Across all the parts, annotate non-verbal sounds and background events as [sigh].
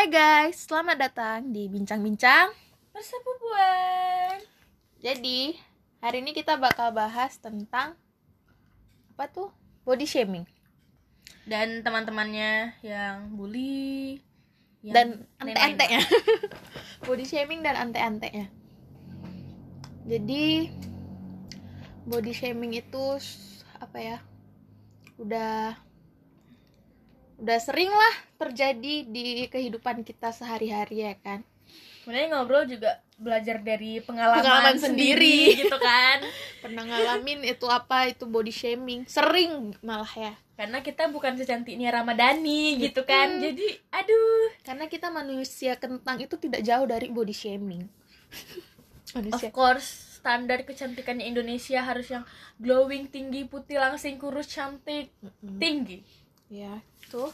Hai guys, selamat datang di Bincang-Bincang. Persepupuan Jadi, hari ini kita bakal bahas tentang Apa tuh? Body shaming. Dan teman-temannya yang bully yang Dan lain-lain. ante-antenya [laughs] Body shaming dan ante-antenya Jadi Body shaming itu Apa ya? Udah Udah sering lah terjadi di kehidupan kita sehari-hari ya kan? Sebenarnya ngobrol juga belajar dari pengalaman, Pengalaman sendiri, sendiri. gitu kan? [laughs] Pernah ngalamin itu apa itu body shaming. Sering malah ya. Karena kita bukan secantiknya Ramadhani gitu kan? Jadi aduh. Karena kita manusia kentang itu tidak jauh dari body shaming. [laughs] Of manusia. course standar kecantikannya Indonesia harus yang glowing, tinggi, putih, langsing, kurus, cantik, Mm-mm. tinggi ya itu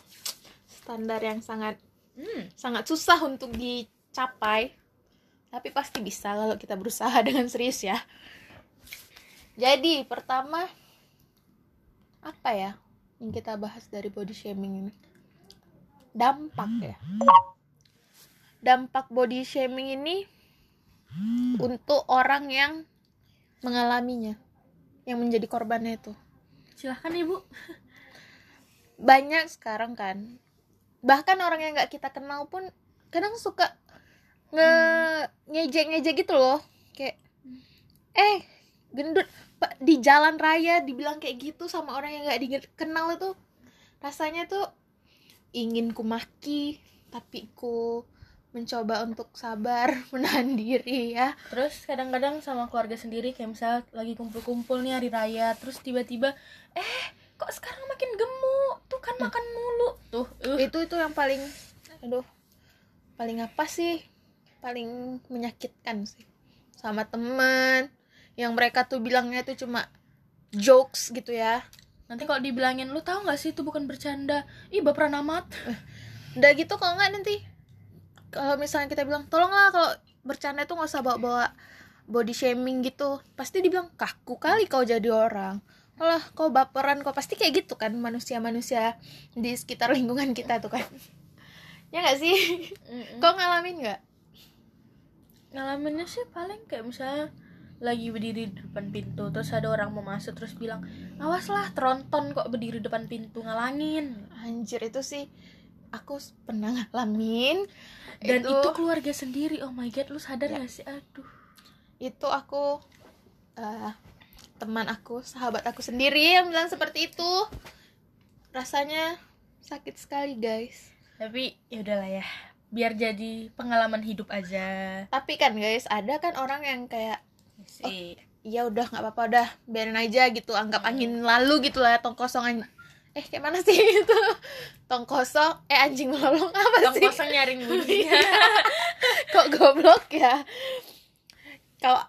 standar yang sangat hmm. sangat susah untuk dicapai. Tapi pasti bisa kalau kita berusaha [laughs] dengan serius ya. Jadi pertama apa ya yang kita bahas dari body shaming ini? Dampak ya. Dampak body shaming ini untuk orang yang mengalaminya yang menjadi korbannya itu. Silahkan ibu banyak sekarang kan. Bahkan orang yang nggak kita kenal pun kadang suka nge ngejek ngejek gitu loh. Kayak eh gendut di jalan raya dibilang kayak gitu sama orang yang nggak dikenal itu rasanya tuh ingin ku maki tapi ku mencoba untuk sabar [laughs] menahan diri ya. Terus kadang-kadang sama keluarga sendiri kayak misal lagi kumpul-kumpul nih hari raya Terus tiba-tiba Eh kok sekarang makin gemuk? Tuh kan makan mulu. Tuh uh. itu itu yang paling aduh paling apa sih? Paling menyakitkan sih. Sama teman yang mereka tuh bilangnya itu cuma jokes gitu ya. Nanti kalau dibilangin Lu tahu gak sih itu bukan bercanda? Ih baperan amat. Udah gitu kalau nggak nanti? Kalau misalnya kita bilang tolonglah kalau bercanda tuh nggak usah bawa bawa body shaming gitu. Pasti dibilang kaku kali kau jadi orang Alah, kau baperan kau pasti kayak gitu kan manusia-manusia di sekitar lingkungan kita tuh kan. Ya nggak sih? Kau ngalamin nggak? Ngalaminnya sih paling kayak misalnya lagi berdiri di depan pintu terus ada orang mau masuk terus bilang awas lah tronton kok berdiri depan pintu ngalangin. Anjir itu sih aku pernah ngalamin. Dan itu, keluarga sendiri oh my god lu sadar Ya. gak sih? Aduh. Itu aku eh, teman aku sahabat aku sendiri yang bilang seperti itu. Rasanya sakit sekali guys. Tapi ya udahlah ya. Biar jadi pengalaman hidup aja. Tapi kan guys ada kan orang yang kayak sih ya udah nggak apa-apa udah biarin aja gitu. Anggap angin lalu gitu lah tong kosong an- eh kayak mana sih itu? Tong kosong. Eh anjing melolong apa tong sih? kosong nyaring bunyinya. [laughs] Kok goblok ya? Kalau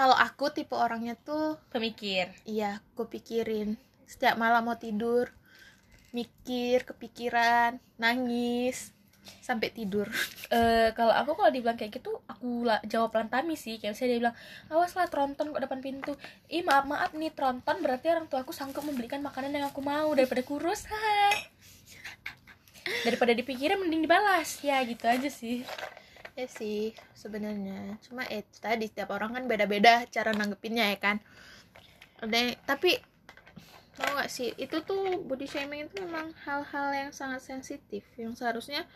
kalau aku tipe orangnya tuh pemikir. Iya, aku pikirin. Setiap malam mau tidur, mikir, kepikiran, nangis, sampai tidur. [laughs] Eh kalau aku kalau dibilang kayak gitu aku lah jawab lantami sih. Kayak misalnya dia bilang awas lah tronton kok depan pintu. Ih maaf maaf nih tronton berarti orang tua aku sanggup membelikan makanan yang aku mau daripada kurus. [laughs] Daripada dipikirin mending dibalas. Ya gitu aja sih Ya sih, sebenarnya. Cuma eh itu tadi setiap orang kan beda-beda cara nanggepinnya ya kan. Ada yang- tapi tau gak sih, itu tuh body shaming itu memang hal-hal yang sangat sensitif yang seharusnya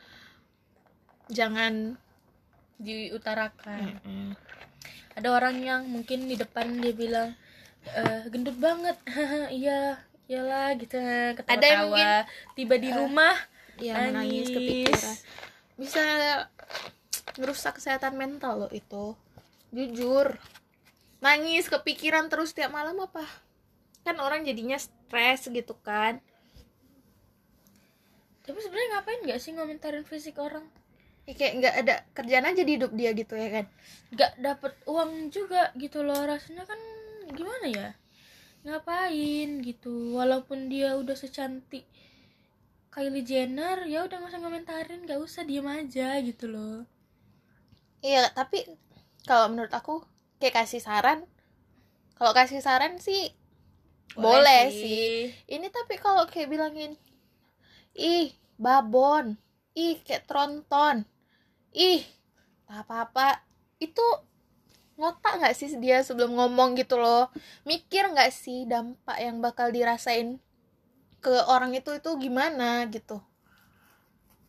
jangan diutarakan Mm-mm. ada orang yang mungkin di depan dia bilang eh gendut banget [laughs] iya iyalah gitu ketawa Ada yang mungkin, tiba di rumah ya menangis Nangis. kepikiran bisa ngerusak kesehatan mental loh itu. Jujur. Nangis kepikiran terus tiap malam apa? Kan orang jadinya stres gitu kan. Tapi sebenarnya ngapain nggak sih ngomentarin fisik orang? Ya, kayak nggak ada kerjaan aja di hidup dia gitu ya kan. Nggak dapet uang juga gitu loh. Rasanya kan gimana ya? Ngapain gitu? Walaupun dia udah secantik Kylie Jenner ya udah nggak usah ngomentarin. Nggak usah diem aja gitu loh iya tapi kalau menurut aku kayak kasih saran. Kalau kasih saran sih boleh, sih. ini tapi kalau kayak bilangin ih babon. Ih kayak tronton. Ih tak apa-apa. Itu ngotak nggak sih dia sebelum ngomong gitu loh? Mikir nggak sih dampak yang bakal dirasain ke orang itu itu gimana gitu?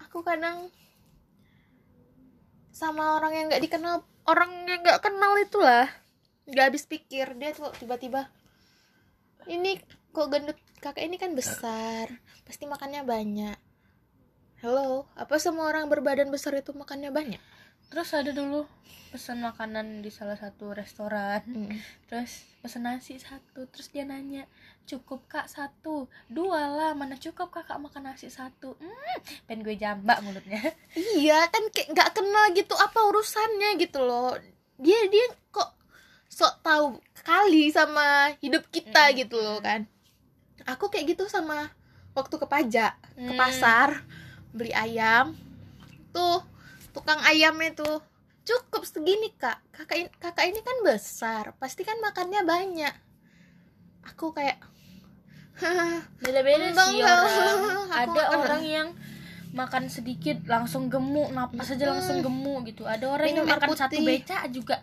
Aku kadang sama orang yang nggak dikenal orang yang nggak kenal itulah. Nggak habis pikir dia tuh tiba-tiba ini kok gendut? Kakak ini kan besar pasti makannya banyak. Halo, apa semua orang berbadan besar itu makannya banyak? Terus ada dulu pesan makanan di salah satu restoran Hmm. terus pesan nasi satu terus dia nanya cukup kak satu dua lah mana cukup kakak makan nasi satu hmm, pengen gue jambak mulutnya [laughs] Iya kan kayak nggak kenal gitu apa urusannya gitu loh. Dia dia kok sok tahu kali sama hidup kita Mm. gitu loh kan. Aku kayak gitu sama waktu ke pajak ke Hmm. pasar beli ayam tuh tukang ayamnya tuh. Cukup segini kak. Kakak ini, kakak ini kan besar pasti kan makannya banyak. Aku kayak [laughs] beda-beda sih orang. [laughs] Ada pernah. orang yang makan sedikit langsung gemuk napas aja langsung gemuk gitu. Ada orang Minum yang makan satu putih. beca juga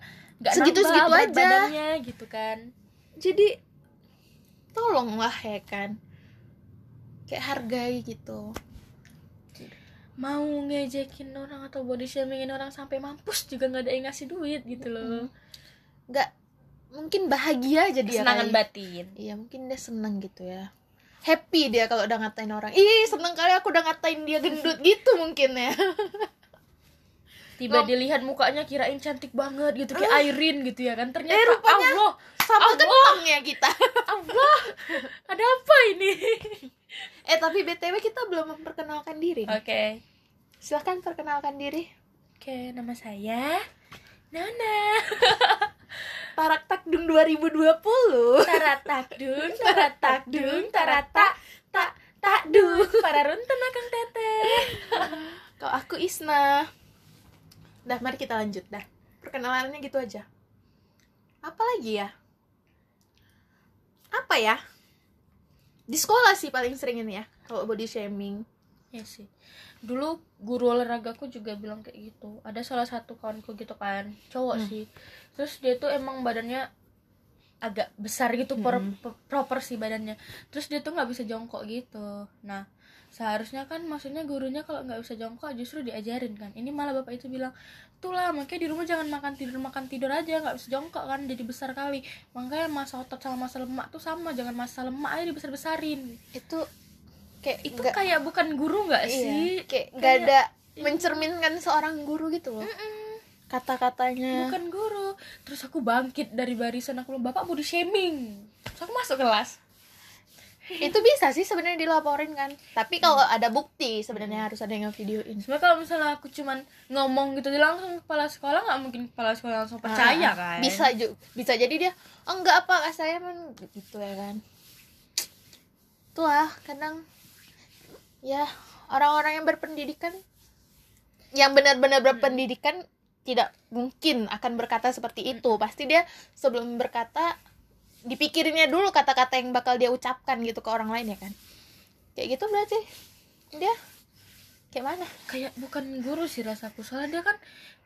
nggak Segitu-segitu nambah berat aja. badannya gitu kan. Jadi tolonglah ya kan. Kayak hargai gitu mau ngejekin orang atau body shamingin orang sampai mampus juga nggak ada yang ngasih duit gitu loh. Nggak mungkin bahagia aja dia kesenangan kali. batin. Iya mungkin dia seneng gitu ya. Happy dia kalau udah ngatain orang. Ih seneng kali aku udah ngatain dia gendut gitu mungkin ya [laughs] tiba Ngom- dilihat mukanya kirain cantik banget gitu kayak Irene gitu ya kan. Ternyata Eh, rupanya Allah sama Allah. kentangnya kita. [laughs] Allah ada apa ini? [laughs] Eh tapi btw kita belum memperkenalkan diri. Oke. Silahkan perkenalkan diri. Oke nama saya Nana. Tarak Takdung 2020 taratakdun [laughs] taratakdun tarata tak takdun. Para runtun akang teteh. Kalau aku Isna. Dah, mari kita lanjut dah. Perkenalannya gitu aja. Apa lagi ya? Apa ya? Di sekolah sih paling sering ini ya, kalau body shaming. ya sih dulu guru olahragaku juga bilang kayak gitu ada salah satu kawanku gitu kan cowok Hmm. sih terus dia tuh emang badannya agak besar gitu Hmm. pro- proper sih badannya terus dia tuh nggak bisa jongkok gitu nah seharusnya kan maksudnya gurunya kalau nggak bisa jongkok justru diajarin kan. Ini malah bapak itu bilang tuh lah makanya di rumah jangan makan tidur makan tidur aja nggak bisa jongkok kan jadi besar kali. Makanya masa otot sama masa lemak tuh sama jangan masa lemak aja dibesar besarin Itu kayak itu nggak- kayak bukan guru nggak iya, sih? kayak nggak ada mencerminkan seorang guru gitu loh. Kata-katanya. bukan guru. Terus aku bangkit dari barisan aku bilang bapak body shaming. Terus aku masuk kelas [laughs] Itu bisa sih sebenarnya dilaporin kan. Tapi kalau ada bukti sebenarnya harus ada yang videoin. Sebenarnya kalau misalnya aku cuman ngomong gitu langsung kepala sekolah nggak mungkin kepala sekolah langsung percaya Ah, kan? Bisa juga bisa jadi dia oh enggak apa kak saya men gitu ya kan. Tuh lah kadang ya orang-orang yang berpendidikan yang benar-benar berpendidikan tidak mungkin akan berkata seperti itu. Pasti dia sebelum berkata dipikirinnya dulu kata-kata yang bakal dia ucapkan gitu ke orang lain ya kan. Kayak gitu berarti. Dia kayak mana? Kayak bukan guru sih rasaku. Soalnya dia kan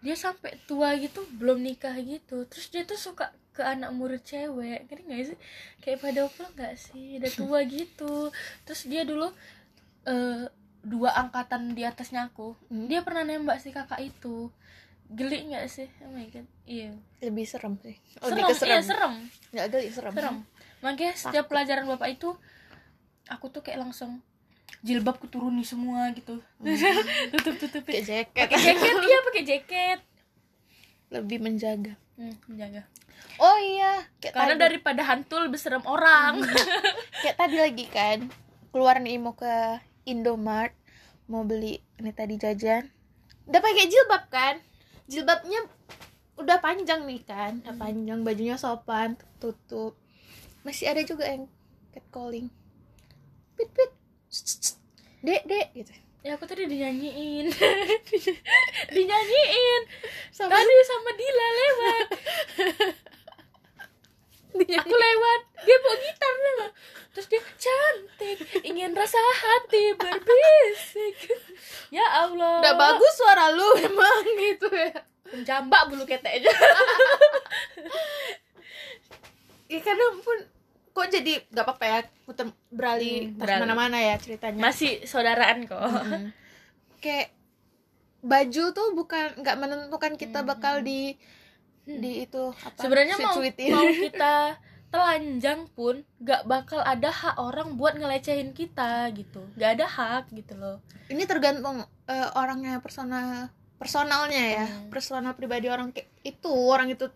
dia sampai tua gitu belum nikah gitu. Terus dia tuh suka ke anak murid cewek. Ngerti nggak sih? Kayak pada apa nggak sih? Udah [laughs] tua gitu. Terus dia dulu eh, dua angkatan di atasnya aku Hmm. dia pernah nembak si kakak itu geli nggak sih? Oh my god. Iya. Lebih serem sih. Serem lebih ke iya serem. Nggak geli serem. Serem. Makanya setiap pelajaran bapak itu aku tuh kayak langsung jilbab kuturuni semua gitu. [laughs] Tutup tutupin kayak jaket. Pakai jaket iya pakai jaket. Lebih menjaga. Hmm, menjaga. Oh iya kayak karena tadi, daripada hantu lebih serem orang. Kayak tadi lagi kan keluar nih mau ke Indomart mau beli ini tadi jajan. Udah pakai jilbab kan jilbabnya udah panjang nih kan. Udah panjang bajunya sopan tutup. Masih ada juga yang catcalling. Pit pit. Dek dek gitu. Ya aku tadi dinyanyiin. [laughs] Dinyanyiin. Sama tadi sama Dila lewat [laughs] aku lewat. Dia bawa gitar lewat terus dia cantik ingin rasa hati berbisik. Ya Allah. Udah bagus suara lu [laughs] emang gitu ya. Penjambak bulu ketek aja. [laughs] Ya kadang pun kok jadi nggak apa-apa ya putar beralih Hmm, beralih. mana-mana ya ceritanya. Masih saudaraan kok. Mm. [laughs] kayak baju tuh bukan nggak menentukan kita Hmm. bakal di di itu apa sebenarnya mau mau [laughs] kita telanjang pun gak bakal ada hak orang buat ngelecehin kita gitu. Gak ada hak gitu loh. Ini tergantung eh, orangnya personal personalnya ya. Hmm. personal pribadi orang itu orang itu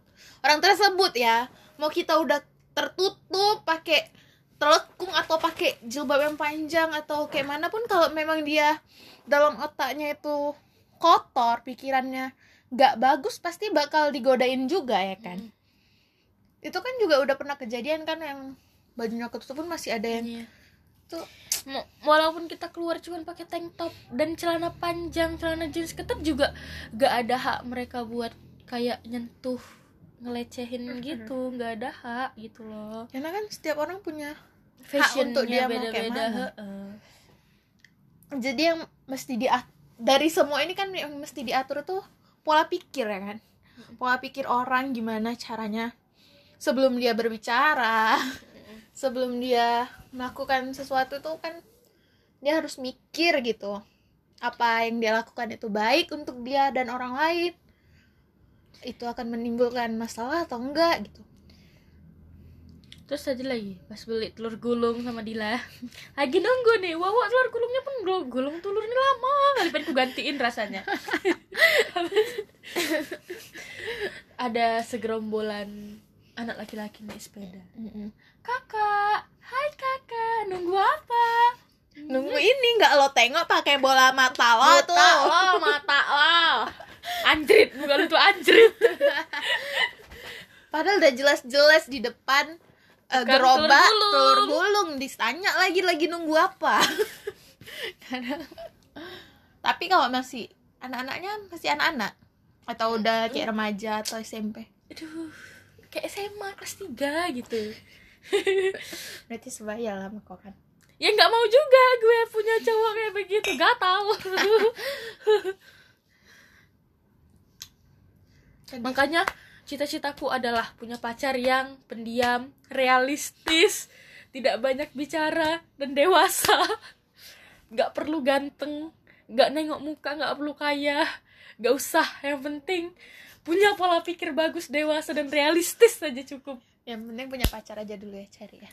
orang tersebut ya. Mau kita udah tertutup pakai telekung atau pakai jilbab yang panjang atau kayak mana pun kalau memang dia dalam otaknya itu kotor pikirannya nggak bagus pasti bakal digodain juga ya kan Hmm. itu kan juga udah pernah kejadian kan yang bajunya ketutup pun masih ada yang Iya. tuh walaupun kita keluar cuman pakai tank top dan celana panjang celana jeans ketat juga gak ada hak mereka buat kayak nyentuh ngelecehin gitu nggak ada hak gitu loh karena kan setiap orang punya fashionnya untuk dia kayak beda-beda mana. heeh. jadi yang mesti di dari semua ini kan yang mesti diatur tuh pola pikir ya kan? Pola pikir orang gimana caranya sebelum dia berbicara [laughs] sebelum dia melakukan sesuatu tuh kan dia harus mikir gitu. Apa yang dia lakukan itu baik untuk dia dan orang lain? Itu akan menimbulkan masalah atau enggak gitu terus tadi lagi pas beli telur gulung sama Dila. [laughs] Lagi nunggu nih wawa telur gulungnya pun gulung gulung telurnya lama kali pengen ku gantiin rasanya. [laughs] Ada segerombolan anak laki-laki naik sepeda. Kakak hai kakak nunggu apa? Nunggu ini nggak lo tengok pakai bola mata lo mata tuh. lo mata lo. Anjrit bukan itu anjrit. [laughs] Padahal udah jelas-jelas di depan uh, gerobak telur gulung. telur gulung ditanya lagi lagi nunggu apa. Kadang- [laughs] Tapi kalau masih anak-anaknya masih anak-anak atau udah kayak remaja atau SMP. aduh kayak SMA kelas 3 gitu [laughs] Berarti sebaya lah sama kau kan. ya nggak mau juga gue punya cowok kayak begitu gak tahu [laughs] makanya cita-citaku adalah punya pacar yang pendiam realistis tidak banyak bicara dan dewasa. [laughs] Nggak perlu ganteng nggak nengok muka nggak perlu kaya. Nggak usah yang penting punya pola pikir bagus dewasa dan realistis saja cukup. Yang penting punya pacar aja dulu ya cari ya.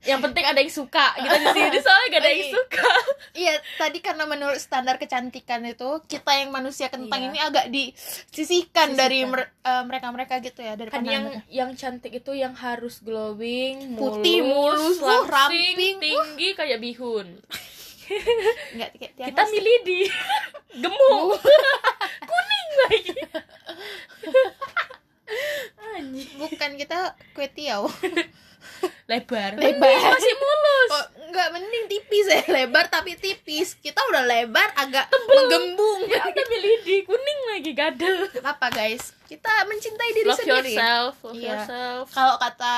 Yang penting ada yang suka. Kita di sini soalnya gak ada yang suka. Iya, tadi karena menurut standar kecantikan itu kita yang manusia kentang Iya. ini agak disisihkan dari mer- eh, mereka-mereka gitu ya dari kan yang mereka. yang cantik itu yang harus glowing Putih, mulus, uh, langsing, ramping, uh. tinggi kayak bihun. Enggak kayak kita milih di [laughs] gemuk. [laughs] Kuning lagi [laughs] anjing bukan kita kue tiaw. lebar Lebar. Mending masih mulus Oh, enggak mending tipis ya, lebar tapi tipis. Kita udah lebar agak menggembung. ya kita milih di kuning lagi gadel apa guys, kita mencintai diri love sendiri. yourself love Iya. yourself Kalau kata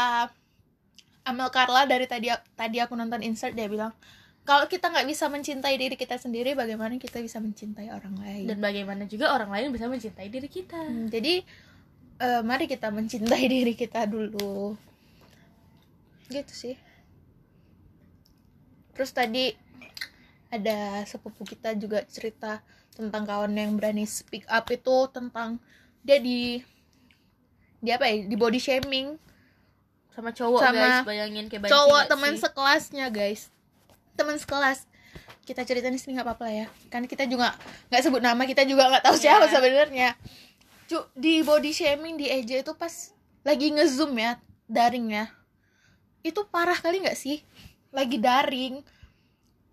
Amel Carla dari tadi tadi aku nonton insert dia bilang kalau kita nggak bisa mencintai diri kita sendiri, bagaimana kita bisa mencintai orang lain? dan bagaimana juga orang lain bisa mencintai diri kita Hmm, jadi eh, mari kita mencintai diri kita dulu. Gitu sih. Terus tadi ada sepupu kita juga cerita tentang kawan yang berani speak up itu tentang dia di di apa ya di body shaming sama cowok Sama guys bayangin kayak cowok teman sekelasnya guys teman sekelas kita ceritain di sini nggak apa-apa lah ya kan kita juga nggak sebut nama kita juga nggak tahu siapa Iya. sebenarnya cu di body shaming di EJ itu pas lagi ngezoom ya daring ya itu parah kali nggak sih? Lagi daring.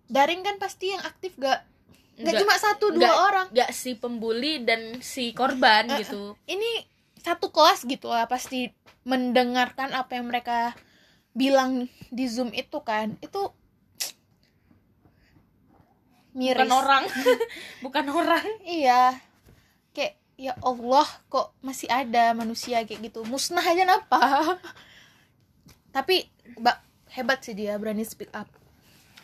Daring kan pasti yang aktif gak nggak cuma satu dua nggak- orang. nggak si pembuli dan si korban Eh, gitu. ini satu kelas gitu lah pasti mendengarkan apa yang mereka bilang di zoom itu kan. Itu [tsk] miris. Bukan orang. [laughs] Bukan orang. Iya ya Allah kok masih ada manusia kayak gitu? Musnah aja napa? [laughs] Tapi mbak hebat sih dia berani speak up.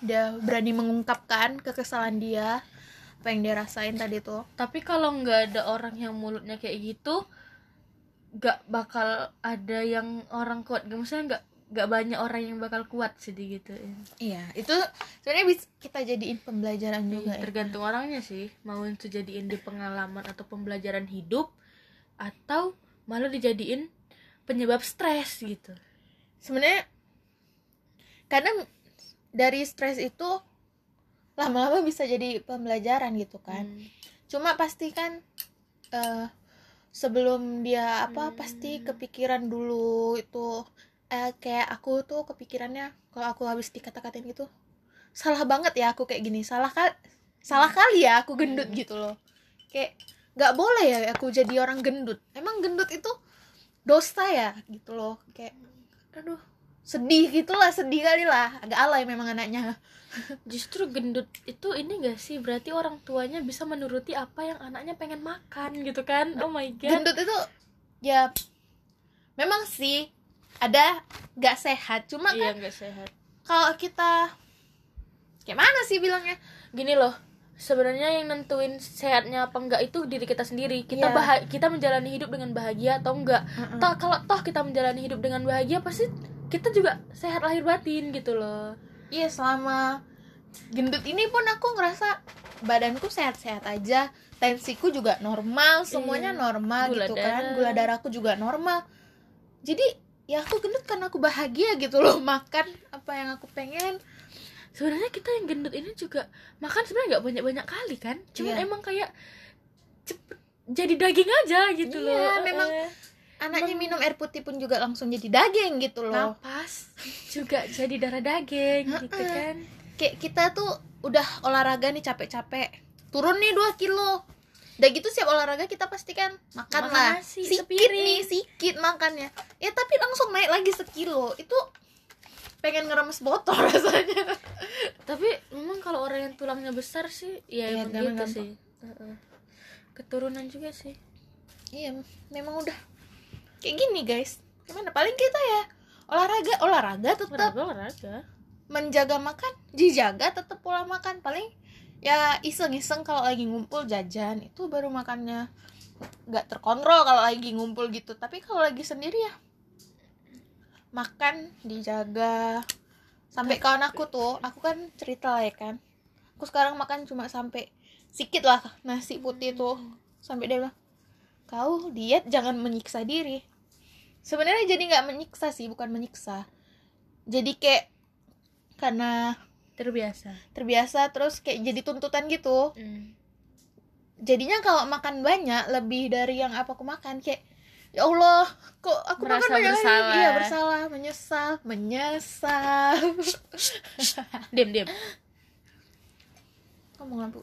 Dia berani mengungkapkan kekesalan dia apa yang dia rasain tadi tuh. Tapi kalau nggak ada orang yang mulutnya kayak gitu nggak bakal ada yang orang kuat. Gak maksudnya nggak nggak banyak orang yang bakal kuat sih gitu iya itu sebenarnya bisa kita jadiin pembelajaran juga ya. tergantung orangnya sih mau itu jadiin di pengalaman atau pembelajaran hidup atau malah dijadiin penyebab stres gitu sebenarnya kadang dari stres itu lama-lama bisa jadi pembelajaran gitu kan Hmm. cuma pasti kan eh, sebelum dia apa Hmm. pasti kepikiran dulu itu eh, kayak aku tuh kepikirannya kalau aku habis dikata-katain gitu salah banget ya aku kayak gini salah kali salah kali ya aku gendut Hmm. gitu loh. Kayak nggak boleh ya aku jadi orang gendut. Emang gendut itu dosa ya gitu loh. Kayak aduh sedih gitulah sedih kali lah. Agak alay memang anaknya. [laughs] Justru gendut itu ini gak sih? Berarti orang tuanya bisa menuruti apa yang anaknya pengen makan gitu kan? Oh my god. Gendut itu ya memang sih ada nggak sehat. Cuma iya kan nggak sehat. kalau kita kayak mana sih bilangnya? Gini loh sebenarnya yang nentuin sehatnya apa enggak itu diri kita sendiri. Kita Iya. bah kita menjalani hidup dengan bahagia atau enggak toh kalau toh kita menjalani hidup dengan bahagia pasti kita juga sehat lahir batin gitu loh. Iya selama gendut ini pun aku ngerasa badanku sehat-sehat aja tensiku juga normal semuanya Iya. normal Gula gitu darah. kan gula darahku juga normal. Jadi ya aku gendut karena aku bahagia gitu loh [laughs] makan apa yang aku pengen. Sebenarnya kita yang gendut ini juga makan sebenarnya nggak banyak banyak kali kan? Cuman Iya. emang kayak cepet jadi daging aja gitu Iya, loh memang Eh, anaknya minum air putih pun juga langsung jadi daging gitu loh. Napas juga jadi darah daging gitu kan? Kayak kita tuh udah olahraga nih capek-capek. Turun nih 2 kilo udah gitu siap olahraga kita pasti kan makan, Makan lah. nasi, sikit sepiring. nih sikit makannya. Ya tapi langsung naik lagi sekilo. Itu pengen ngeremes botol [laughs] rasanya. Tapi memang kalau orang yang tulangnya besar sih ya Iya, emang gitu sih. Keturunan juga sih. Iya memang udah kayak gini guys. Gimana? Paling kita ya olahraga olahraga tetap olahraga olahraga. menjaga makan dijaga tetap pola makan. Paling ya iseng-iseng kalau lagi ngumpul jajan itu baru makannya nggak terkontrol kalau lagi ngumpul gitu. Tapi kalau lagi sendiri ya makan dijaga. Sampai kawan aku tuh aku kan cerita lah ya kan. Aku sekarang makan cuma sampai sedikit lah nasi putih tuh. Sampai dia bilang kau diet jangan menyiksa diri. Sebenarnya jadi nggak menyiksa sih bukan menyiksa. Jadi kayak karena terbiasa. Terbiasa terus kayak jadi tuntutan gitu. Hmm. jadinya kalau makan banyak lebih dari yang apa aku makan kayak ya Allah kok aku Merasa makan banyak lagi? bersalah. iya bersalah menyesal menyesal. [laughs] Diam diam. Ngomong lampu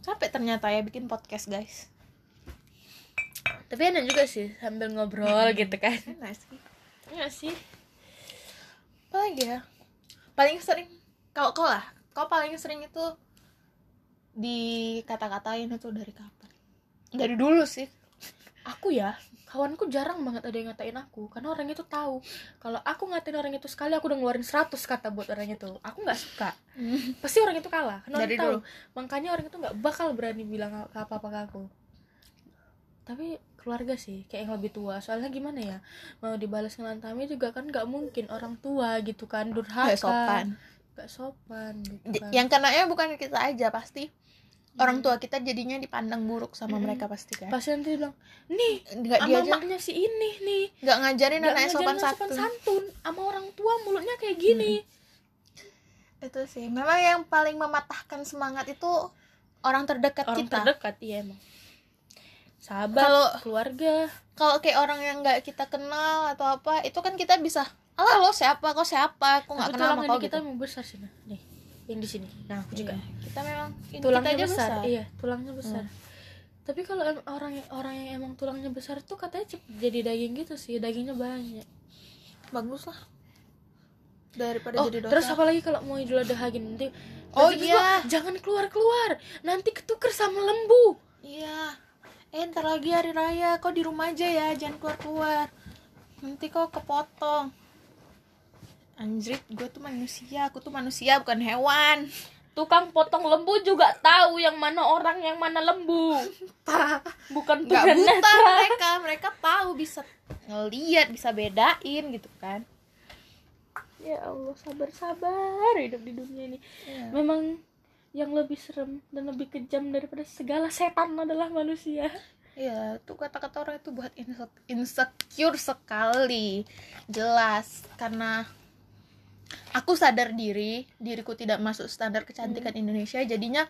capek ternyata ya bikin podcast guys. Tapi enak juga sih sambil ngobrol gitu kan. Enak sih. Iya sih. Apa lagi ya paling sering kalau kau lah kau paling sering itu dikata-katain itu dari kapan? Dari dulu sih. Aku ya kawanku jarang banget ada yang ngatain aku karena orang itu tahu. Kalau aku ngatain orang itu sekali aku udah ngeluarin 100 kata buat orang itu. Aku nggak suka. Pasti orang itu kalah karena Dari orang tahu. makanya orang itu nggak bakal berani bilang apa apa ke aku tapi keluarga sih kayak yang lebih tua. Soalnya gimana ya mau dibalas ngelantami juga kan nggak mungkin orang tua gitu kan durhaka. Nggak sopan. Nggak sopan gitu kan. yang kenanya bukan kita aja pasti orang tua kita jadinya dipandang buruk sama Mm-mm. mereka pasti kan. Pasti nanti bilang nih nggak sama diajar maknya si ini nih. Nggak ngajarin anaknya sopan santun. santun sama orang tua mulutnya kayak gini. Itu sih. Memang yang paling mematahkan semangat itu orang terdekat orang kita. terdekat iya emang sahabat Kalau- keluarga. kalau kayak orang yang nggak kita kenal atau apa itu kan kita bisa alah lo siapa? Kok siapa? Aku nggak kenal sama kau kita gitu. memang besar sih nah nih yang di sini. Nah aku juga. Iya, kita memang tulangnya kita aja besar. besar, iya tulangnya besar. Tapi kalau orang yang orang yang emang tulangnya besar tuh katanya cepet jadi daging gitu sih. Dagingnya banyak. Bagus lah. Daripada oh jadi dosa. terus apalagi kalau mau idul adha gini nanti Oh, iya. gua, jangan keluar keluar nanti ketuker sama lembu. Iya eh ntar lagi hari raya kok di rumah aja ya jangan keluar keluar nanti kok kepotong. Anjrit gue tuh manusia aku tuh manusia bukan hewan. Tukang potong lembu juga tahu yang mana orang yang mana lembu. Bukan nggak tuhan buta mereka mereka tahu bisa ngeliat bisa bedain gitu kan. Ya Allah sabar sabar hidup di dunia ini. Iya. memang yang lebih serem dan lebih kejam daripada segala setan adalah manusia Iya, tuh kata-kata orang itu buat inse- insecure sekali. Jelas, karena aku sadar diri, diriku tidak masuk standar kecantikan Indonesia, jadinya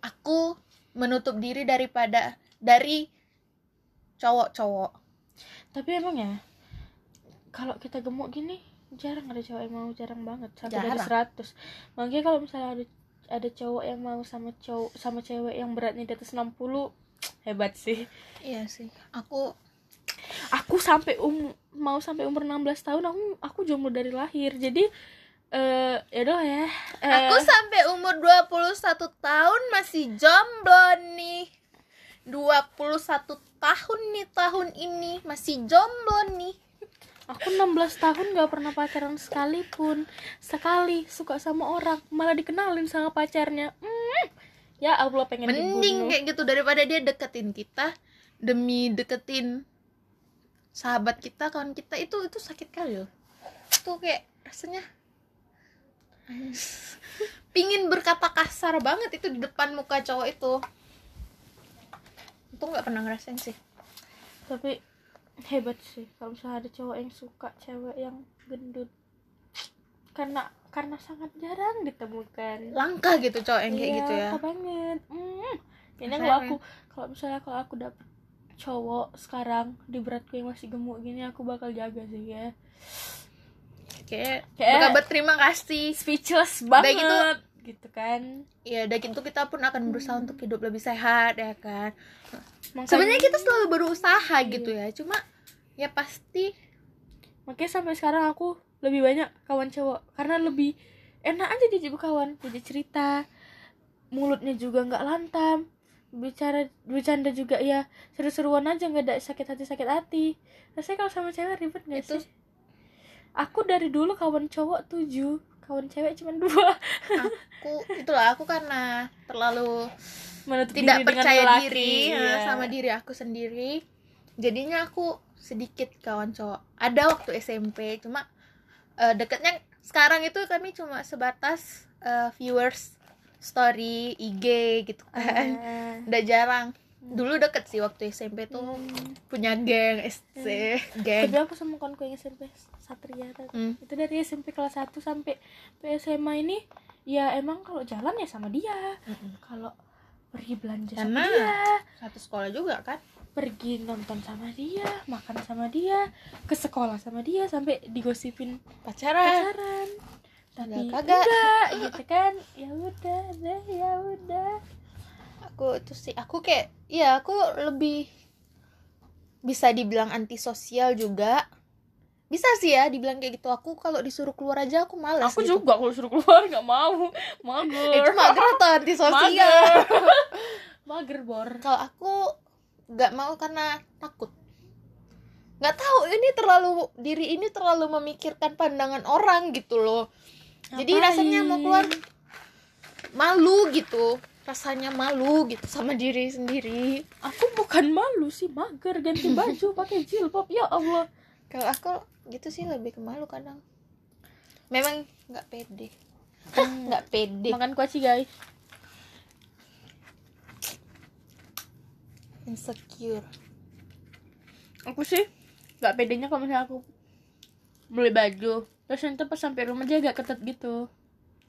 aku menutup diri daripada dari cowok-cowok. tapi emang ya kalau kita gemuk gini jarang ada cowok yang mau jarang banget satu dari Jarang. 100 makanya kalau misalnya ada ada cowok yang mau sama cowok sama cewek yang beratnya di atas 60 hebat sih Iya sih, aku aku sampai um mau sampai umur 16 tahun aku aku jomblo dari lahir jadi eh ya udah ya Eh, aku sampai umur 21 tahun masih jomblo nih. 21 tahun nih tahun ini masih jomblo nih. Aku 16 tahun gak pernah pacaran sekalipun. Sekali suka sama orang malah dikenalin sama pacarnya. Hmm, ya Allah pengen mending dibunuh. kayak gitu daripada dia deketin kita demi deketin sahabat kita kawan kita itu itu sakit kali loh. Tuh kayak rasanya pingin berkata kasar banget itu di depan muka cowok itu. Itu nggak pernah ngerasain sih. Tapi hebat sih kalau misalnya ada cowok yang suka cewek yang gendut. Karena karena sangat jarang ditemukan. Langka gitu cowok yang kayak Iya, gitu ya. langka banget. Hmm. ini kalau aku kalau misalnya kalau aku dapet cowok sekarang di beratku yang masih gemuk gini aku bakal jaga sih ya. Kayak Kayak- berterima kasih. Speechless banget gitu- gitu kan. ya udah gitu kita pun akan berusaha untuk hidup lebih sehat ya kan. Makanya- sebenarnya kita selalu berusaha gitu ya cuma ya pasti. Makanya sampai sekarang aku lebih banyak kawan cowok. Karena lebih enak aja diajak kawan. Diajak cerita. Mulutnya juga nggak lantam. Bicara bercanda juga ya. Seru-seruan aja nggak ada sakit hati sakit hati. Rasanya kalau sama cewek ribet nggak sih? Aku dari dulu kawan cowok tujuh. Kawan cewek cuma dua. Aku itulah aku karena terlalu menutup tidak diri percaya lelaki, diri iya. sama diri aku sendiri. Jadinya aku sedikit kawan cowok. Ada waktu SMP cuma eh, deketnya sekarang itu kami cuma sebatas eh, viewers story IG gitu kan. Ah. udah jarang. Dulu deket sih waktu SMP tuh. Hmm. punya geng SC geng. Tapi aku sama kawanku yang SMP Satria Hmm. itu dari SMP kelas 1 sampai SMA ini ya emang kalau jalan ya sama dia. Mm-mm. kalau pergi belanja sama Karena- dia. Satu sekolah juga kan pergi nonton sama dia makan sama dia ke sekolah sama dia sampai digosipin pacaran. pacaran. Tapi Enggak, kagak. enggak [laughs] gitu kan. Ya udah deh ya udah. Aku itu sih aku kayak iya aku lebih bisa dibilang antisosial juga. Bisa sih ya dibilang kayak gitu. Aku kalau disuruh keluar aja aku males aku gitu. juga kalau suruh keluar nggak mau. Mager. Itu mager atau antisosial? Mager. [laughs] Mager bor. Kalau aku nggak mau karena takut. Nggak tahu ini terlalu diri ini terlalu memikirkan pandangan orang gitu loh. Jadi rasanya mau keluar malu gitu. Rasanya malu gitu sama diri sendiri. Aku bukan malu sih mager ganti [laughs] baju pakai jilbab ya Allah. Kalau aku gitu sih lebih ke malu kadang. Memang nggak pede. Nggak pede. Makan kuaci guys insecure. Aku sih nggak pedenya kalau misalnya aku beli baju terus nanti pas sampai rumah dia agak ketat gitu.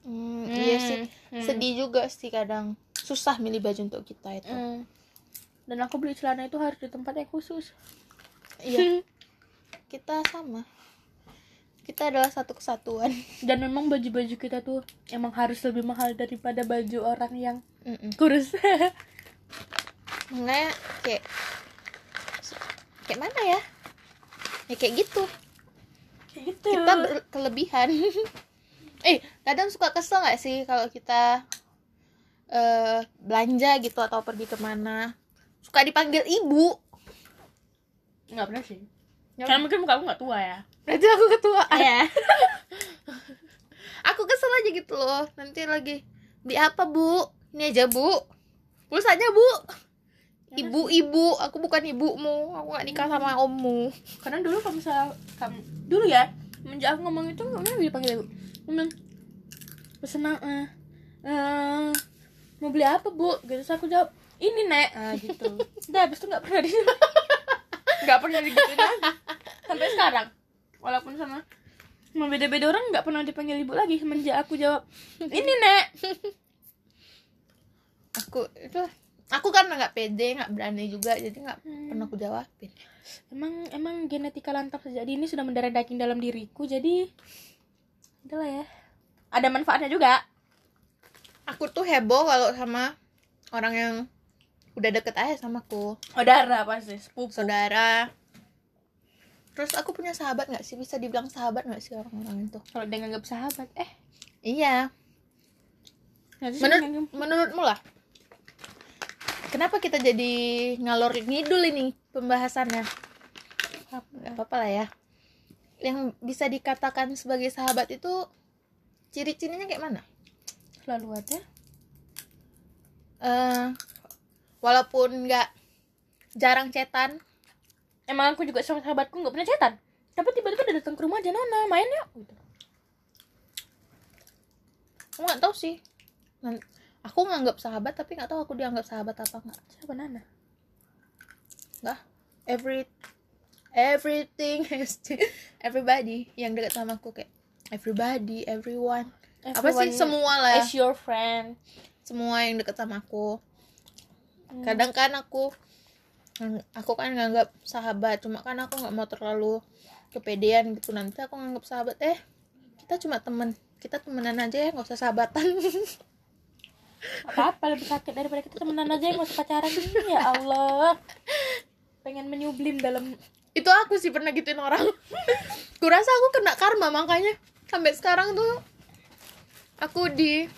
Hmm, iya sih. Hmm. sedih juga sih kadang. Susah milih baju untuk kita itu. Hmm. dan aku beli celana itu harus di tempat yang khusus. Iya. [laughs] Kita sama. Kita adalah satu kesatuan. [laughs] Dan memang baju-baju kita tuh emang harus lebih mahal daripada baju orang yang Mm-mm. kurus [laughs] makanya kayak kayak mana ya? Ya kayak gitu. Kayak gitu. Kita berkelebihan [laughs] eh kadang suka kesel nggak sih kalau kita eh belanja gitu atau pergi ke mana? Suka dipanggil ibu. Nggak pernah sih. Nggak karena mungkin muka aku nggak tua ya. Berarti aku ketua. Ya [laughs] aku kesel aja gitu loh. Nanti lagi beli apa bu? Ini aja bu. Pulsanya bu ibu ibu aku bukan ibumu aku nggak nikah sama ommu. Karena dulu kalau misalnya kamu dulu ya menjak aku ngomong itu nggak pernah dipanggil ibu ngomong pesen eh eh, mau beli apa bu? Gitu Terus aku jawab ini nek. Ah, gitu. [laughs] Udah habis itu nggak pernah di [laughs] nggak pernah digituin lagi. Sampai sekarang. Walaupun sama sama beda-beda orang nggak pernah dipanggil ibu lagi semenjak aku jawab ini nek. [laughs] Aku itu aku kan nggak pede nggak berani juga jadi nggak Hmm. pernah aku jawabin. Emang emang genetika lantap sejak dini sudah mendarah daging dalam diriku jadi itulah ya. Ada manfaatnya juga. Aku tuh heboh kalau sama orang yang udah deket aja sama aku. Saudara pasti sepupu. Saudara. Terus aku punya sahabat nggak sih? Bisa dibilang sahabat nggak sih orang-orang itu? Kalau dia nganggap sahabat eh. Iya. Menurut menurutmu lah kenapa kita jadi ngalor ngidul ini pembahasannya? Gak apa-apa lah ya. Yang bisa dikatakan sebagai sahabat itu ciri-cirinya kayak mana? Selalu ada. Eh walaupun nggak jarang cetan. Emang aku juga sama sahabatku nggak pernah cetan. Tapi tiba-tiba dia datang ke rumah aja Nana main yuk gitu. aku nggak tahu sih aku nganggap sahabat tapi nggak tahu aku dianggap sahabat apa nggak. Siapa Nana? Nggak. Every everything [laughs] has to- everybody yang dekat sama aku kayak everybody everyone. Apa sih? Everyone semua lah is your friend. Semua yang dekat sama aku. Kadang kan aku aku kan nganggap sahabat cuma kan aku nggak mau terlalu kepedean gitu. Nanti aku nganggap sahabat eh kita cuma temen. Kita temenan aja ya nggak usah sahabatan [laughs] apa apa lebih sakit daripada kita temenan aja yang usah pacaran ya Allah. Pengen menyublim dalam itu aku sih pernah gituin orang. [laughs] Kurasa aku kena karma makanya. Sampai sekarang tuh aku di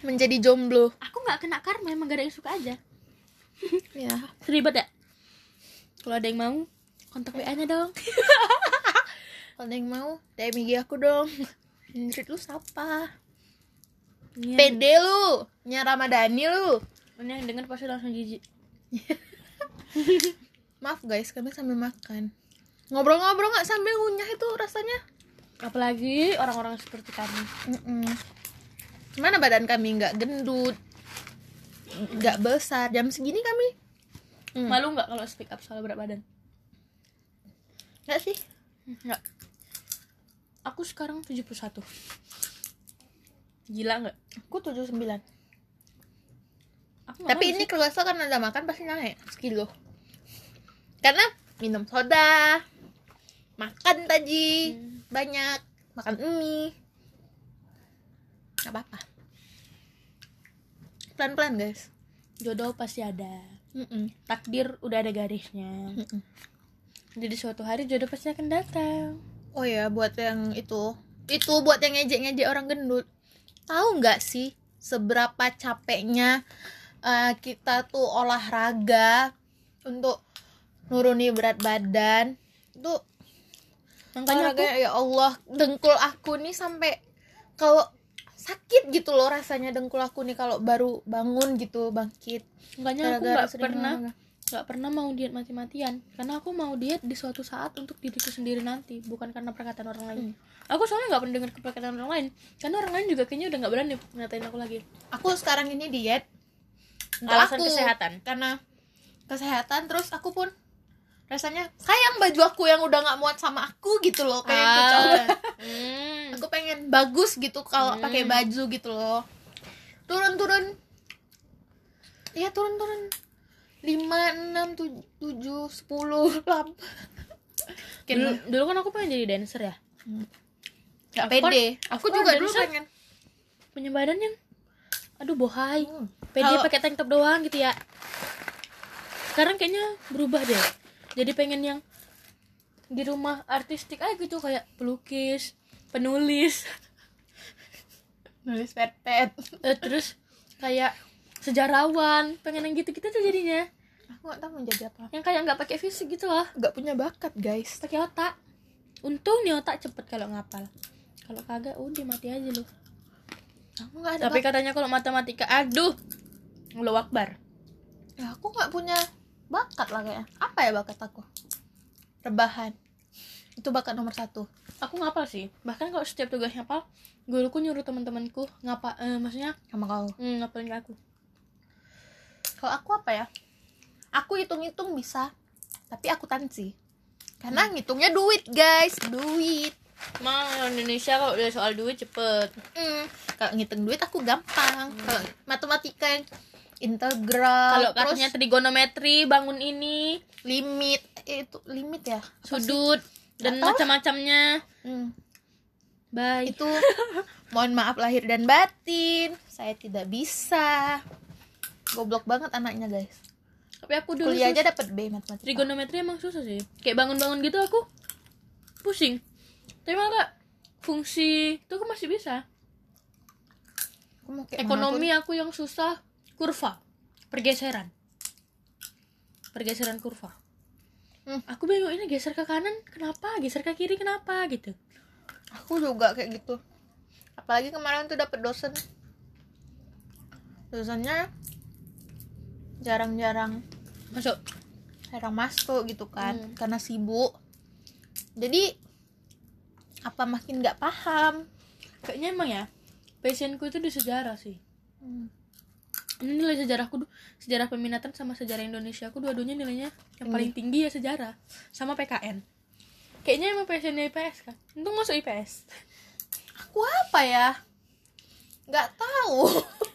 menjadi jomblo. Aku nggak kena karma emang gak ada yang suka aja. [laughs] Ya. Ribet ya? Kalau ada yang mau kontak WA nya dong. [laughs] Kalau ada yang mau DM IG aku dong. Indrit lu siapa Ini yang- pede lu. Nya Ramadhani lu. Ini yang denger pasti langsung jijik. [laughs] Maaf guys. Kami sambil makan. Ngobrol-ngobrol nggak? Sambil ngunyah itu rasanya. Apalagi orang-orang seperti kami. Mm-mm. mana badan kami nggak gendut? Nggak besar. Jam segini kami. Hmm. malu nggak kalau speak up soal berat badan? Nggak sih. Nggak. Aku sekarang 71 gila nggak? Aku 79 aku tapi ini kalau kan ada makan pasti naik sekilo. Karena minum soda makan tadi Hmm. banyak makan mie. Nggak apa-apa. Pelan-pelan guys. Jodoh pasti ada. Mm-mm. takdir udah ada garisnya. Mm-mm. jadi suatu hari jodoh pasti akan datang. Oh ya buat yang itu. Itu buat yang ngejek-ngejek orang gendut tahu nggak sih seberapa capeknya eh, kita tuh olahraga untuk nuruni berat badan itu makanya aku ya Allah dengkul aku nih sampai kalau sakit gitu loh rasanya dengkul aku nih kalau baru bangun gitu bangkit makanya aku nggak pernah olahraga. Nggak pernah mau diet mati-matian karena aku mau diet di suatu saat untuk diriku sendiri nanti bukan karena perkataan orang lain aku soalnya nggak pernah dengar perkataan orang lain karena orang lain juga kayaknya udah nggak berani ngatain aku lagi aku sekarang ini diet untuk Alasan aku, kesehatan. karena kesehatan terus aku pun rasanya sayang baju aku yang udah nggak muat sama aku gitu loh kayak yang Ah. kecil. [laughs] hmm. aku pengen bagus gitu kalau Hmm. pakai baju gitu loh turun turun iya turun turun lima enam tujuh sepuluh delapan dulu, dulu kan aku pengen jadi dancer ya? Nggak Aku kan- pede. Aku aku kan juga dulu dancer. pengen. Punya badan yang aduh bohai. Hmm. pede pakai tank top doang gitu ya. Sekarang kayaknya berubah deh. Jadi pengen yang di rumah artistik aja gitu kayak pelukis penulis. Nulis pet pet Eh, terus kayak sejarawan pengen yang gitu-gitu tuh jadinya. Aku nggak tahu mau jadi apa. Yang kayak nggak pakai fisik gitu loh. Nggak punya bakat guys. Pakai otak. Untung nih otak cepet kalau ngapal. Kalau kagak udah mati aja lu. Aku nggak ada tapi bakat. katanya kalau matematika aduh lo akbar. Ya aku nggak punya bakat lah kayaknya. Apa ya bakat aku? Rebahan. Itu bakat nomor satu. Aku ngapal sih. Bahkan kalau setiap tugas ngapal guruku nyuruh teman-temanku ngapa eh, maksudnya sama kau. Mm, ngapalin ke aku kalau aku apa ya? Aku hitung-hitung bisa tapi aku tansi karena ngitungnya duit guys. Duit. Emang Indonesia kalau udah soal duit cepet. Hmm, kalau ngitung duit aku gampang. Kalau matematika yang integral, Kalau katanya trigonometri bangun ini. Limit. Eh, itu limit ya? Apa sih? sudut dan Nggak tahu. macam-macamnya. Hmm, baik itu mohon maaf lahir dan batin, saya tidak bisa. Goblok banget anaknya guys. tapi aku dulu Kuliah aja dapat B matematika. trigonometri emang susah sih kayak bangun-bangun gitu aku pusing tapi malah fungsi itu aku masih bisa Aku mau kayak ekonomi aku yang susah kurva pergeseran pergeseran kurva Hmm. aku bingung ini geser ke kanan kenapa geser ke kiri kenapa gitu. Aku juga kayak gitu. Apalagi kemarin tuh dapat dosen. Dosennya jarang-jarang masuk. jarang masuk gitu kan Hmm. karena sibuk. Jadi apa makin nggak paham? Kayaknya emang ya passionku itu di sejarah sih. Hmm. ini nilai sejarahku sejarah peminatan sama sejarah Indonesia aku dua-duanya nilainya yang paling tinggi. ya sejarah sama PKN kayaknya emang passionnya IPS kan untung masuk IPS aku apa ya? Nggak tahu.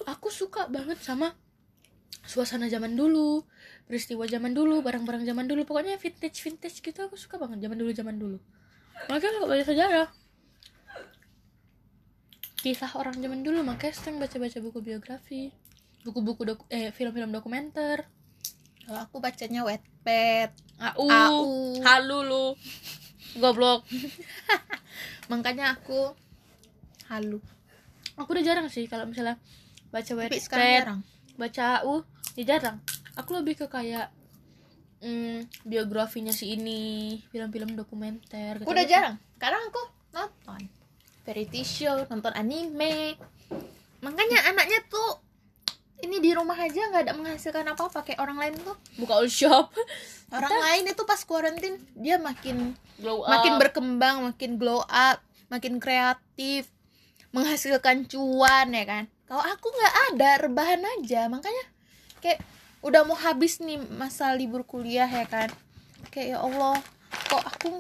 Aku suka banget sama suasana zaman dulu peristiwa zaman dulu barang-barang zaman dulu. Pokoknya vintage vintage gitu aku suka banget zaman dulu zaman dulu. Makanya kalau baca sejarah. Kisah orang zaman dulu makanya sering baca-baca buku biografi buku-buku doku- eh film-film dokumenter. Kalau aku bacanya Wattpad AU, AU. halu lu goblok. [laughs] Makanya aku halu. Aku udah jarang sih kalau misalnya baca Wattpad jarang. baca AU ya jarang. Aku lebih ke kayak mm, biografinya si ini film-film dokumenter gitu udah jarang? Sekarang aku nonton. Variety show nonton anime. Makanya anaknya tuh ini di rumah aja nggak ada menghasilkan apa apa kayak orang lain tuh. Buka all shop. [laughs] Orang lain itu pas quarantine dia makin glow makin berkembang makin glow up makin kreatif menghasilkan cuan ya kan? Kalau aku nggak ada rebahan aja. Makanya kayak udah mau habis nih masa libur kuliah ya kan. Kayak ya Allah kok aku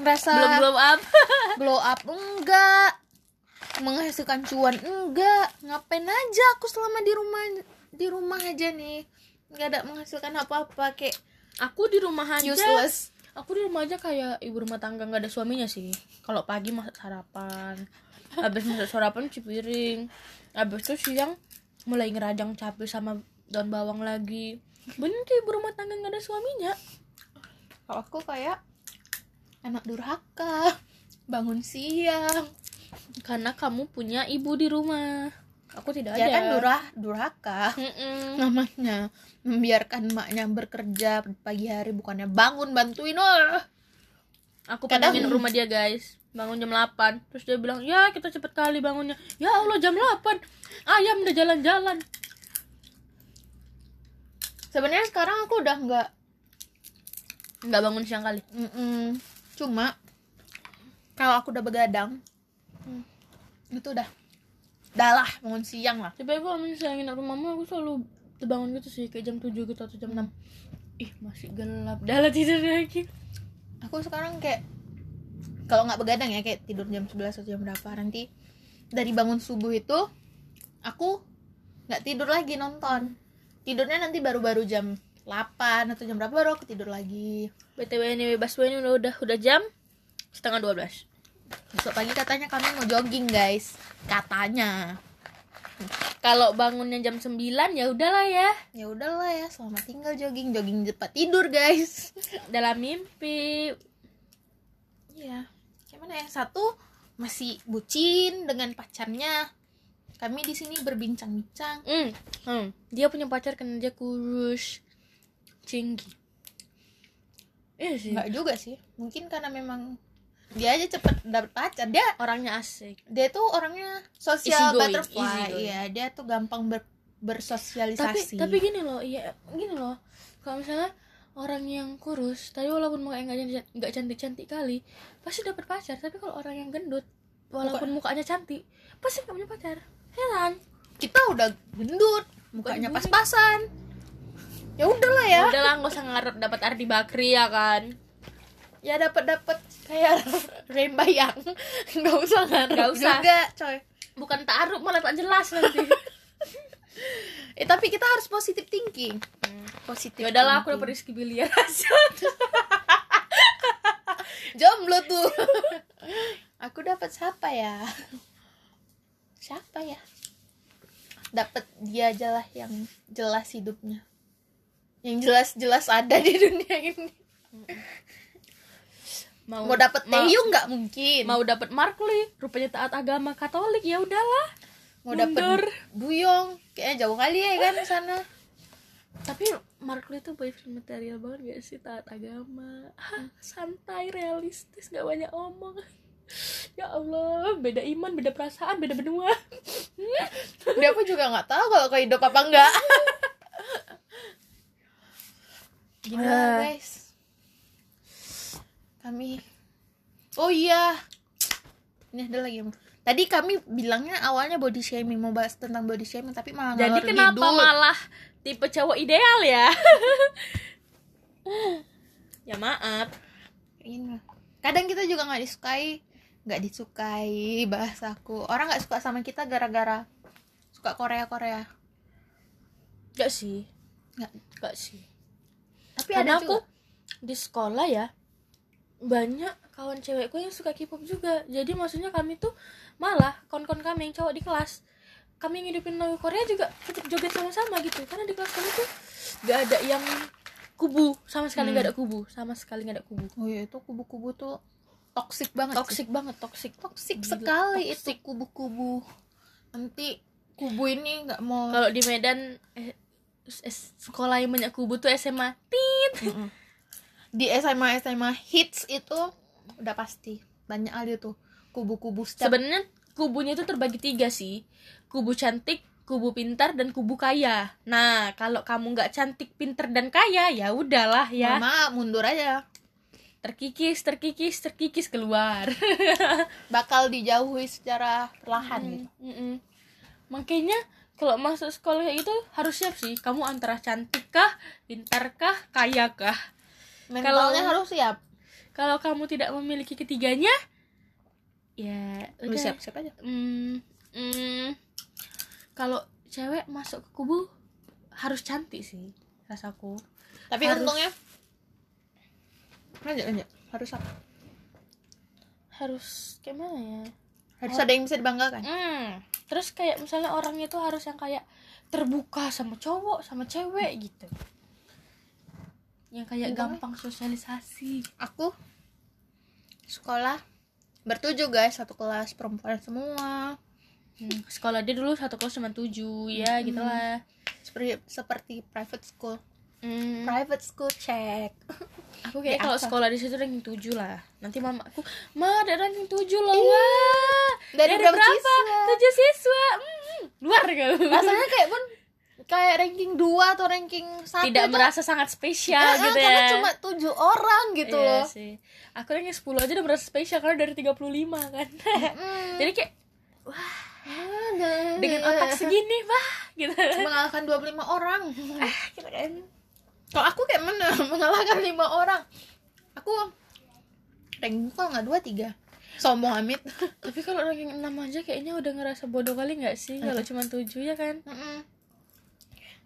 merasa belum glow up. [laughs] Glow up enggak. Menghasilkan cuan enggak. Ngapain aja aku selama di rumah di rumah aja nih. Nggak ada menghasilkan apa-apa kayak aku di rumah aja. useless. Aku di rumah aja kayak ibu rumah tangga nggak ada suaminya sih. Kalau pagi masak sarapan habis masak sarapan cuci piring habis itu siang mulai ngerajang cabai sama daun bawang lagi. Bener kayak ibu rumah tangga nggak ada suaminya. Kalau aku kayak anak durhaka bangun siang. Karena kamu punya ibu di rumah. Aku tidak ya ada. kan durah durhaka. Mm-mm. namanya membiarkan maknya bekerja pagi hari bukannya bangun bantuin oh aku Kadang- rumah dia guys bangun jam 8 terus dia bilang ya kita cepet kali bangunnya. Ya Allah jam 8 ayam udah jalan-jalan. Sebenarnya sekarang aku udah nggak nggak bangun siang kali. Mm-mm. cuma kalau aku udah begadang Hmm. itu udah dah lah bangun siang lah. Tapi aku kalau misalnya nginep rumahmu aku selalu terbangun gitu sih kayak jam 7 gitu atau jam 6 ih masih gelap. Dah lah tidur lagi. Aku sekarang kayak kalau nggak begadang ya kayak tidur jam 11 atau jam berapa nanti dari bangun subuh itu aku nggak tidur lagi nonton. Tidurnya nanti baru-baru jam 8 atau jam berapa baru aku tidur lagi. Btw ini bebas ini udah udah jam setengah 12 besok pagi katanya kami mau jogging guys. Katanya. Kalau bangunnya jam 9 ya udahlah ya. Ya udahlah ya selamat tinggal jogging. Jogging cepat tidur guys. Dalam mimpi. Iya. Yang mana yang satu masih bucin dengan pacarnya. Kami di sini berbincang-bincang. hmm. hmm. dia punya pacar karena dia kurus tinggi iya sih Enggak juga sih. Mungkin karena memang dia aja cepet dapet pacar dia orangnya asik dia tuh orangnya sosial going, butterfly iya dia tuh gampang ber tapi bersosialisasi tapi gini loh iya gini loh kalau misalnya orang yang kurus tapi walaupun mukanya nggak nggak cantik cantik kali pasti dapat pacar. Tapi kalau orang yang gendut walaupun mukanya cantik pasti nggak punya pacar. Heran. Kita udah gendut mukanya pas-pasan. Ya udahlah ya. Udah lah nggak usah ngarep dapat arti bakri ya kan? Ya dapat dapat kayak [laughs] rembayang nggak usah ngarep Nggak usah. juga coy. Bukan taruh malah tak jelas nanti [laughs] eh tapi kita harus positive thinking. Positif ya udahlah aku dapat Rizky Biliar [laughs] jomblo tuh. Aku dapat siapa ya? Siapa ya? Dapat dia aja lah yang jelas hidupnya. Yang jelas-jelas ada di dunia ini. Mau mau dapat mau, Taeyong nggak mungkin? mau dapat Markli rupanya taat agama Katolik ya udahlah mau mundur. dapat Duyong kayaknya jauh kali ya kan sana. Tapi Markli itu boyfriend material banget gak sih? Taat agama. Hah, santai realistis gak banyak omong. Ya Allah beda iman beda perasaan beda benua. Dia pun juga nggak tahu kalau kau hidup apa enggak gini Ah. guys? Kami oh iya. Ini ada lagi yang tadi kami bilangnya awalnya body shaming mau bahas tentang body shaming tapi malah jadi kenapa ngidul. malah tipe cowok ideal ya? [laughs] Ya maaf. Ini. kadang kita juga nggak disukai nggak disukai bahasaku orang nggak suka sama kita gara-gara suka Korea Korea gak sih. Nggak. Gak sih. Tapi karena ada aku juga. di sekolah ya banyak kawan cewekku yang suka K-pop juga. Jadi maksudnya kami tuh malah kon-kon kami yang cowok di kelas kami ngidupin lagu Korea juga tetap joget sama-sama gitu karena di kelas kami tuh gak ada yang kubu sama sekali Hmm. gak ada kubu sama sekali gak ada kubu oh iya itu kubu-kubu tuh toxic banget sih. toxic banget toxic toxic Gila, sekali toxic. itu kubu-kubu nanti kubu ini nggak mau kalau di Medan eh, es- sekolah yang banyak kubu tuh SMA tit Mm-mm. di SMA SMA hits itu udah pasti banyak kali tuh kubu-kubu setiap sebenarnya kubunya itu terbagi tiga sih. Kubu cantik kubu pintar dan kubu kaya. Nah kalau kamu nggak cantik pintar dan kaya ya udahlah ya. Mama mundur aja. Terkikis terkikis terkikis keluar. [laughs] Bakal dijauhi secara perlahan gitu. Mm-mm. makanya kalau masuk sekolah gitu harus siap sih. Kamu antara cantik kah pintar kah kaya kah? Mentalnya harus siap. kalau kamu tidak memiliki ketiganya ya udah. siap siap aja. Hmm, hmm, kalau cewek masuk ke kubu harus cantik sih rasaku. Tapi Harus. untungnya? Lanjut lanjut. Harus apa? Harus gimana ya? Harus Oh. ada yang bisa dibanggakan? Hmm. terus kayak misalnya orangnya tuh harus yang kayak terbuka sama cowok sama cewek gitu. Yang kayak Untungnya. gampang sosialisasi. Aku sekolah bertujuh guys. Satu kelas perempuan semua. Hmm, sekolah dia dulu satu kelas cuma tujuh. Ya Hmm. gitulah. Seperti seperti private school. Hmm, private school check. Aku kayak kalau sekolah di situ ranking tujuh lah. Nanti mama aku ma ada ranking tujuh loh wah. dari berapa, siswa? Tujuh siswa. Hmm, luar kali rasanya kayak pun kayak ranking 2 atau ranking 1 tidak merasa sangat spesial Ah, gitu karena ya. cuma tujuh orang gitu Iya loh. sih. Aku ranking 10 aja udah merasa spesial karena dari 35 kan. Mm. jadi kayak Ada. dengan otak segini wah gitu. Mengalahkan 25 orang. Gitu kan. Kalau aku kayak mana? [laughs] Mengalahkan lima orang. Aku ranking kok nggak? Dua tiga. Sombong amit tapi kalau ranking 6 aja kayaknya udah ngerasa bodoh kali nggak sih? Kalau cuma 7 ya kan? Mm-mm.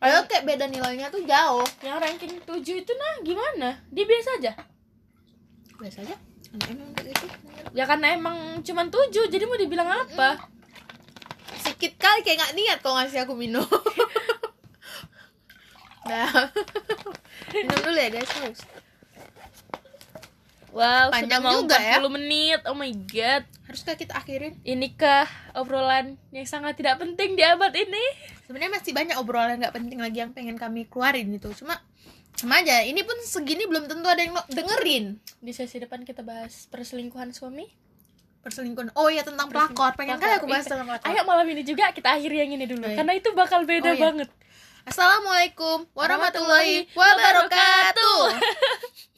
Padahal kayak beda nilainya tuh jauh. Yang ranking 7 itu nah gimana? Dia biasa aja? Biasa aja. Emang gitu. Ya karena emang cuma 7 jadi mau dibilang apa? Sedikit kali kayak nggak niat kok ngasih aku minum. [laughs] Nah. [laughs] Minum dulu ya guys wow Panjang sudah mau juga ya. 40 menit. Oh my god. Haruskah kita akhirin? Inikah obrolan yang sangat tidak penting di abad ini? Sebenarnya masih banyak obrolan nggak penting lagi yang pengen kami keluarin gitu. Cuma sama aja ini pun segini belum tentu ada yang dengerin. Di sesi depan kita bahas perselingkuhan suami. Perselingkuhan. Oh ya tentang pelakor. Pengen kan aku bahas Iya. tentang pelakor? Ayo malam ini juga kita akhiri yang ini dulu. Oh, iya. karena itu bakal beda Oh, iya. banget. Assalamualaikum warahmatullahi wabarakatuh [laughs]